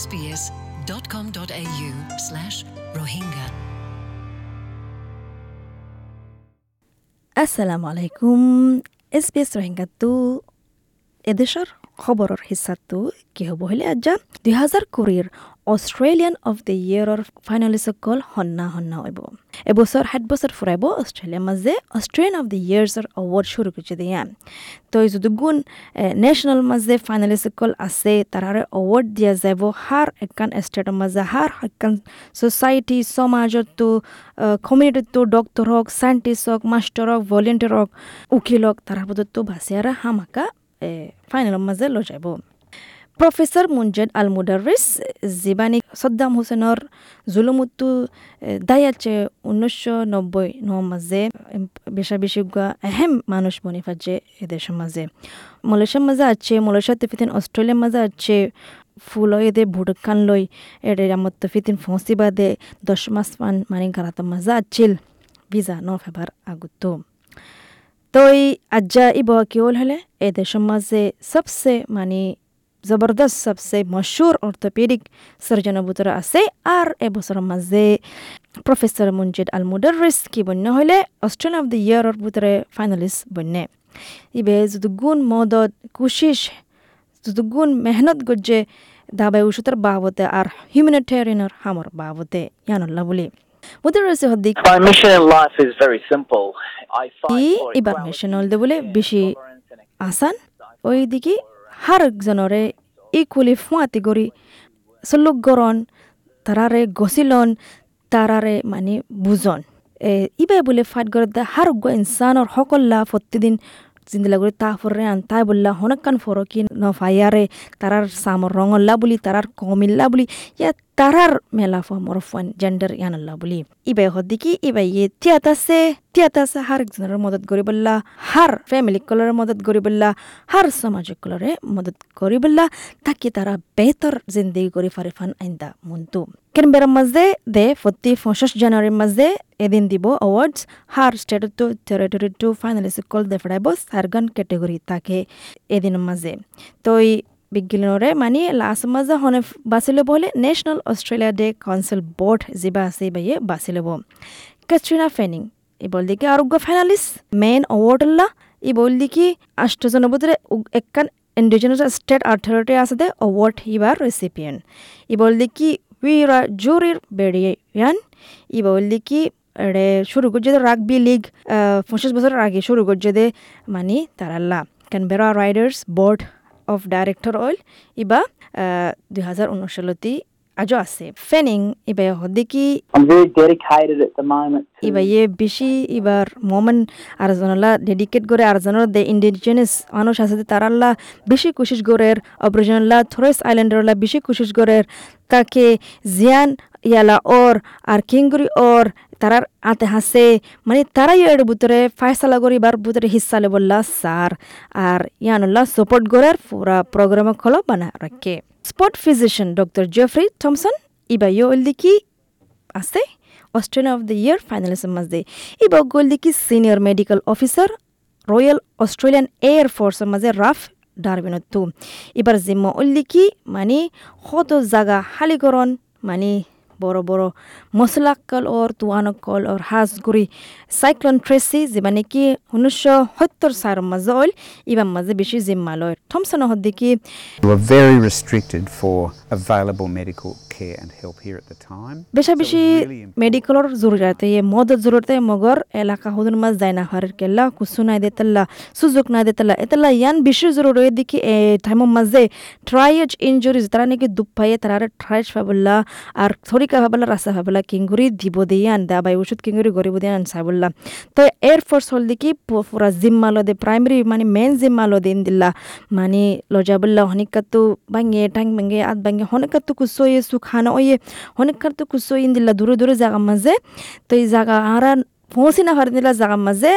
sbs.com.au slash rohingya. আসসালামু আলাইকুম S B S ৰোহিংগাটো এদেশৰ খবৰৰ হিচাপটো কি হ'ব হ'লে আজা দুই হাজাৰ কুৰিৰ অষ্ট্ৰেলিয়ান অফ দ্য ইয়েৰৰ ফাইনেলিষ্টসকল সন্না সন্না হ'ব। এবছৰ সাত বছৰ ফুৰাইব অষ্ট্ৰেলিয়াৰ মাজে অষ্ট্ৰেলিয়ান অফ দ্য ইয়েৰ্ছৰ এৱাৰ্ড শুরু কৰিছে দিয়া। তই যদি গুণ নেশ্যনেল মাজে ফাইনেলিষ্টসকল আছে, তাৰে এৱাৰ্ড দিয়া যাব হাৰ একান ষ্টেটৰ মাজে। হাৰ একান ছ'চাইটি সমাজতো কমিউনিটিতো ডক্টৰ হওক চাইণ্টিষ্ট হওক মাষ্টাৰ হওক ভলেণ্টিয়াৰ হওক, উকিল হওক, তাৰ ভিতৰতো ভাচিয়াৰা হামাকা ফাইনেলৰ মাজে লৈ যাব। প্ৰফেচাৰ মুঞ্জেদ আল মুদাৰিছ জীৱানী ছদ্দাম হুছেইনৰ জুলুমুতো দায়াচে ঊনৈছশ নব্বই ন মাজে বেশা বেশি আহেম মানুষ বনি ফাজে এদেশের মাঝে মালয়েশিয়ার মাঝে আছে মালয়েশিয়াতে ফিতিন অস্ট্রেলিয়ার মাঝে আছে ফুল এদে ভুটকান লই এডে ফিতিন ফসি বাদে দশ মাস মান মানে গারাতে মাঝে আছিল ভিজা ন ফেবার আগুতো তই আজ্জা ইব কি হল হলে এ দেশের মাঝে সবসে মানে জবরদস্ত সবসে মশুর অর্থোপেডিক সার্জনের ভিতরে আছে আর এবছরের মাঝে প্রফেসর মুঞ্জিদ আল মুদারিস কি বন্য হলে অস্ট্রেলিয়ান অফ দ্য ইয়ারের ভিতরে ফাইনালিস্ট বন্যে ইবে যদি গুণ মদত কুশিস যদি গুণ মেহনত গজ্জে দাবাই উসুতার বাবতে আর হিউম্যানিটেরিয়ানের হামর বাবতে ইয়ানুল্লাহ বলি My mission in life is very simple. I fight ইবার equality, মিশন হলদে বলে বেশি আসান ওই হার একজনরে ইকুয়ালি ফুয়াতি করি সলুক গরন তারারে গছিলন তারারে মানে বুজন। ইবাই বলে ফাইট দা হার গো ইনসানর সকল্লা প্রতিদিন জিন্দলা করে তা ফরে আন তাই বললা হনকান ফরকি ন ফায়ারে তারার সামর রঙল্লা বলি তারার কমিল্লা বলি তারার মেলা ফমর ফান জেন্ডার ইয়ানল্লা বলি ইবাই হদ্দিকি ইবাই ইয়ে তিয়াতাসে তিয়াতাসে হার একজনের মদত করি বললা হার ফ্যামিলি কলরে মদত করি বললা হার সমাজ কলরে মদত করি বললা তাকে তারা বেহতর জিন্দগি করে ফারে ফান আইন্দা মন্তু কেনবেরার মাঝে দে ফতি পঁচিশ জানুয়ারির মাঝে এদিন দিব awards her state to territory to finalist call দে ফেরাইব সারগান ক্যাটেগরি তাকে এদিনের মাঝে তো বিজ্ঞানৰে মানে লাষ্ট মাঝে হনে বাছি ল'ব হ'লে national Australia day council board যিবা আছে বাইয়ে বাছি ল'ব। কেট্ৰিনা ফেনিং এই বল দিকে আৰোগ্য ফাইনালিষ্ট মেইন অৱাৰ্ড লা, ই বল দিকে আষ্টজনৰ ভিতরে একান ইন্ডিজিনাস স্টেট অথরিটি আছে দে অৱার্ড ইবার রেসিপিয়েন্ট ই বল দিকে উইরা জুরির বেরিয়ান ই বল এড়ে শুরু করছে রাগবি লিগ পঁচিশ বছর আগে শুরু করছে মানে তারাল্লা Canberra Raiders board of director oil ইবা দুই হাজার উনিশ সালতি আজও আছে। ফেনিং ইবা to- ইবা ইয়ে বেশি এবার মোমেন্ট আর জনলা ডেডিকেট করে আর জনের দে ইন্ডিজিনাস মানুষ আছে যে তারাল্লা বেশি কোশিশ করের অপারেশনলা থরেস আইল্যান্ডারলা বেশি কোশিশ করের তাকে জিয়ান ইয়ালা ওর আর কিঙ্গুরি ওর তারার আতে হাসে মানে তারাই এর ভিতরে ফায়সালা করিবার ভিতরে হিস্সা লেবল্লা সার আর ইয়ানুল্লাহ সাপোর্ট করার পুরা প্রোগ্রাম খলো বানা রাখে sport physician doctor Jeffrey Thomson ইবা ইয়ে দিকি আছে অস্ট্রেলিয়ান অফ দ্য ইয়ার ফাইনালিস্টের মাঝে এবার গোল দেখি senior medical officer royal Australian air ফোর্সের মাঝে রাফ ডারবিনত এবার জিম্মা উল্লিকি মানে কত জায়গা হালিকরণ মানে বড় বড় মশলাকল ওর তুয়ানকল ওর হাঁসগুড়ি সাইক্লোন ট্রেসি যে নাকি উনিশশো সত্তর সার মাঝে অল ইবার মাঝে বেশি জিম্মা লয় থমসন হদ্দিকি We were very restricted for available medical বেশা বেশি. মেডিকেলর জরুরত ইয়ে মদত জরুরত মগর এলাকা হুদুন মাছ যায় না হারের কেল্লা কুসু নাই দেতাল্লা সুযোগ নাই দেতাল্লা এতাল্লা ইয়ান বেশি জরুর দেখি এ টাইম মাঝে ট্রাইজ ইঞ্জুরিজ তারা নাকি দুপ পাইয়ে তারা ট্রাইজ ভাবল্লা আর থরিকা ভাবলা রাস্তা ভাবলা কিঙ্গুরি দিব দিয়ান দা বাই ওষুধ কিঙ্গুরি গরিব দিয়ান সাবল্লা তো এয়ার ফোর্স হল দেখি পুরা জিম্মা লদে প্রাইমারি মানে মেন জিম্মা লদে দিল্লা মানে লজাবল্লা হনিকাতু বাঙ্গে টাং বাঙ্গে আত বাঙ্গে হনিকাতু কুসোয়ে সুখানা ওয়ে হনিকাতু কুসোয়ে ইন্দিল্লা দূরে দূরে জায়গা মাঝে তো এই জায়গা আরা পৌঁছি না পারেন দিলা জায়গা মাঝে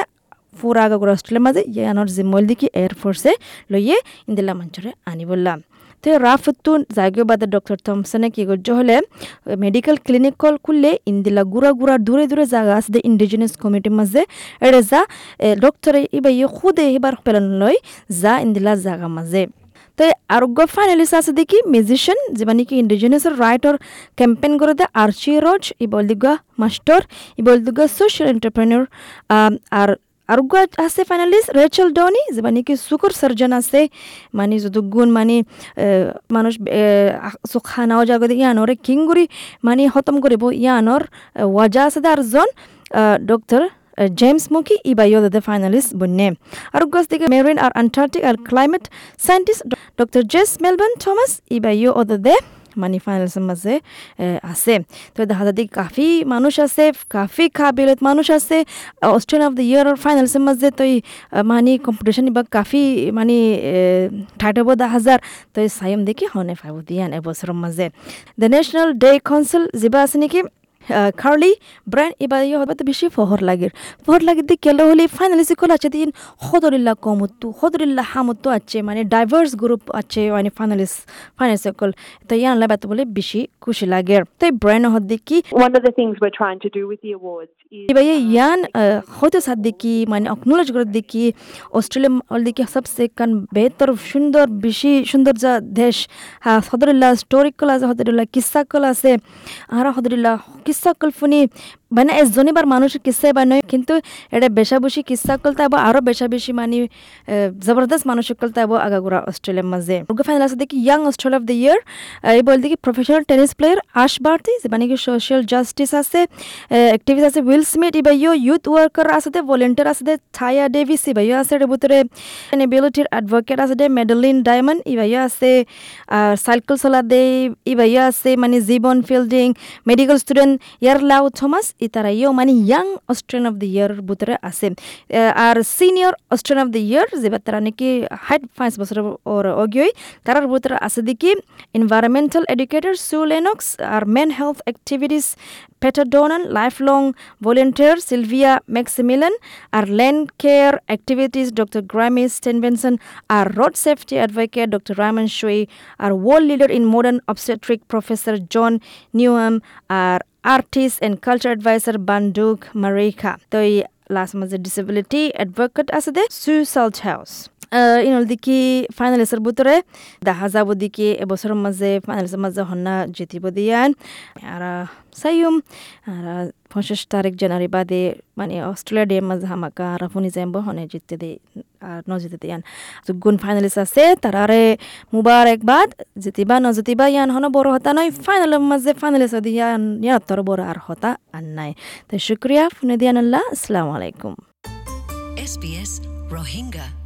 ফুরা আগা অস্ট্রেলিয়ার মাঝে ইয়ানোর জিম্মল দিকে এয়ার ফোর্সে লইয়ে ইন্দিল্লা মঞ্চরে আনি বললাম তো রাফতুন জায়গা বাদে ডক্টর থমসনে কি করছে হলে মেডিকেল ক্লিনিক কল খুললে ইন্দিলা গুড়া গুড়া দূরে দূরে জায়গা আছে ইন্ডিজিনাস কমিটির মাঝে এটা যা ডক্টরে এবার ইয়ে খুদে এবার পেলান লই যা ইন্দিলা জায়গা মাঝে তো আরোগ্য ফাইনালিস্ট আছে দেখি মিউজিশিয়ান যেবা নাকি ইন্ডিজিনাসের রাইটর ক্যাম্পেইন করে দে আর্চি রোজ ই বল দিগা মাস্টার ই বল দিগা সোশ্যাল এন্টারপ্রেনিয়র আর আরোগ্য আছে ফাইনালিস্ট রেচেল ডনি যেবা নাকি সুকর সার্জন আছে মানে যদি গুণ মানে আহ, মানুষ খানাও জাগতে ইয়ানরে কিংগুড়ি মানে খতম করিব ইয়ানর আহ, ওয়াজা আছে দে আরজন ডক্টর জেমস মুখী ই বা ইয়দে ফাইনালিস্ট বন্যে আৰু গছ দিকে মেৰিন আৰু আণ্টাৰ্টিক আৰু climate scientist doctor Jess Melbourne Thomas ই বা ইয় অদে মানে ফাইনালিস্টের মাঝে আছে তো দেখা যায় কাফি মানুষ আছে কাফি কাবিলত মানুষ আছে অস্ট্রেলিয়ান অফ দ্য ইয়ার ফাইনালসের মাঝে তো মানে কম্পিটিশন বা কাফি মানে ঠাইট হব দা হাজার তো চাইম দেখি হনে ফাইব দিয়ান এবছরের মাঝে দ্য ন্যাশনাল ডে কাউন্সিল যিবা আছে নাকি এবার ইয়ে হবে তো বেশি ফহর লাগে। ফহর লাগে দিয়ে কেলে হলে ফাইনালি সিকল আছে দিন হদরিল্লা কমত্তু হদরিল্লা হামত্তু আছে মানে ডাইভার্স গ্রুপ আছে মানে ফাইনালিস্ট ফাইনাল সিকল তো ইয়ান লাগে বলে বেশি খুশি লাগে। তো ব্র্যান্ড হদ দেখি এবার ইয়ান হয়তো সাথ দেখি মানে অকনোলজ করে দেখি অস্ট্রেলিয়া অল দেখি সবসে কান বেহতর সুন্দর বেশি সুন্দর যা দেশ হদরিল্লা স্টোরিকল আছে হদরিল্লা কিসাকল আছে আর হদরিল্লা किस्सा মানে এজনিবার মানুষের কিসে বানয় কিন্তু এটা বেশি কিসা কল তাইব আরও বেশা বেশি মানে জবরদস্ত মানুষ কল তাইব আগাগুড়া অস্ট্রেলিয়ার মাঝে ফাইনাল আছে দেখি young Australia of the year এই বল দেখি প্রফেশনাল টেনিস প্লেয়ার আশ বার্তি মানে কি সোশ্যাল জাস্টিস আছে অ্যাক্টিভিস্ট আছে উইল স্মিথ ইবা ইয়ো ইউথ ওয়ার্কার আছে দে ভলেন্টিয়ার আছে দে ছায়া ডেভিস ইবা ইয়ো আছে ভিতরে এবিলিটির অ্যাডভোকেট আছে দে মেডেলিন ডায়মন্ড ইবা ইয়ো আছে সাইকেল চলা দে ইবা ইয়ো আছে মানে জীবন ফিল্ডিং মেডিকেল স্টুডেন্ট ইয়ার লাউ থমাস ইতারা ইয়ো মানে young Australian of the year ভিতরে আছে আর senior Australian of the year যেবার তারা নাকি হাইট পাঁচ বছর ওর অগিয়ে তারার ভিতরে আছে দেখি environmental educator Sue Lennox, our men health activities Peter Donan, lifelong volunteer Sylvia Maximilian, our land care activities Dr. Grammy Stevenson, our road safety advocate Dr. Raman Shui, our world leader in modern obstetric Professor John Newham, our artist and culture advisor Banduk Marika. Toy last month's disability advocate as the Sue Salt House. ইনল দিকে ফাইনালিস্টের ভিতরে দেখা যাব দিকে এবছরের মাঝে ফাইনালিস্টের মাঝে হন্না জিতিব দিয়ান আর সাইম আর পঁচিশ তারিখ জানুয়ারি বাদে মানে অস্ট্রেলিয়া ডে মাঝে হামাকা আর ফোনি যাইব হনে জিততে দে, আর ন জিতে দিয়ান গুণ ফাইনালিস্ট আছে তারারে মুবারকবাদ জিতিবা ন জিতিবা ইয়ান হন বড় হতা নয়, ফাইনালের মাঝে ফাইনালিস্ট দিয়ান ইয়াত্তর বড় আর হতা আর নাই। তো শুক্রিয়া, ফোনে দিয়ান আল্লাহ, আসসালামু আলাইকুম। SBS Rohingya.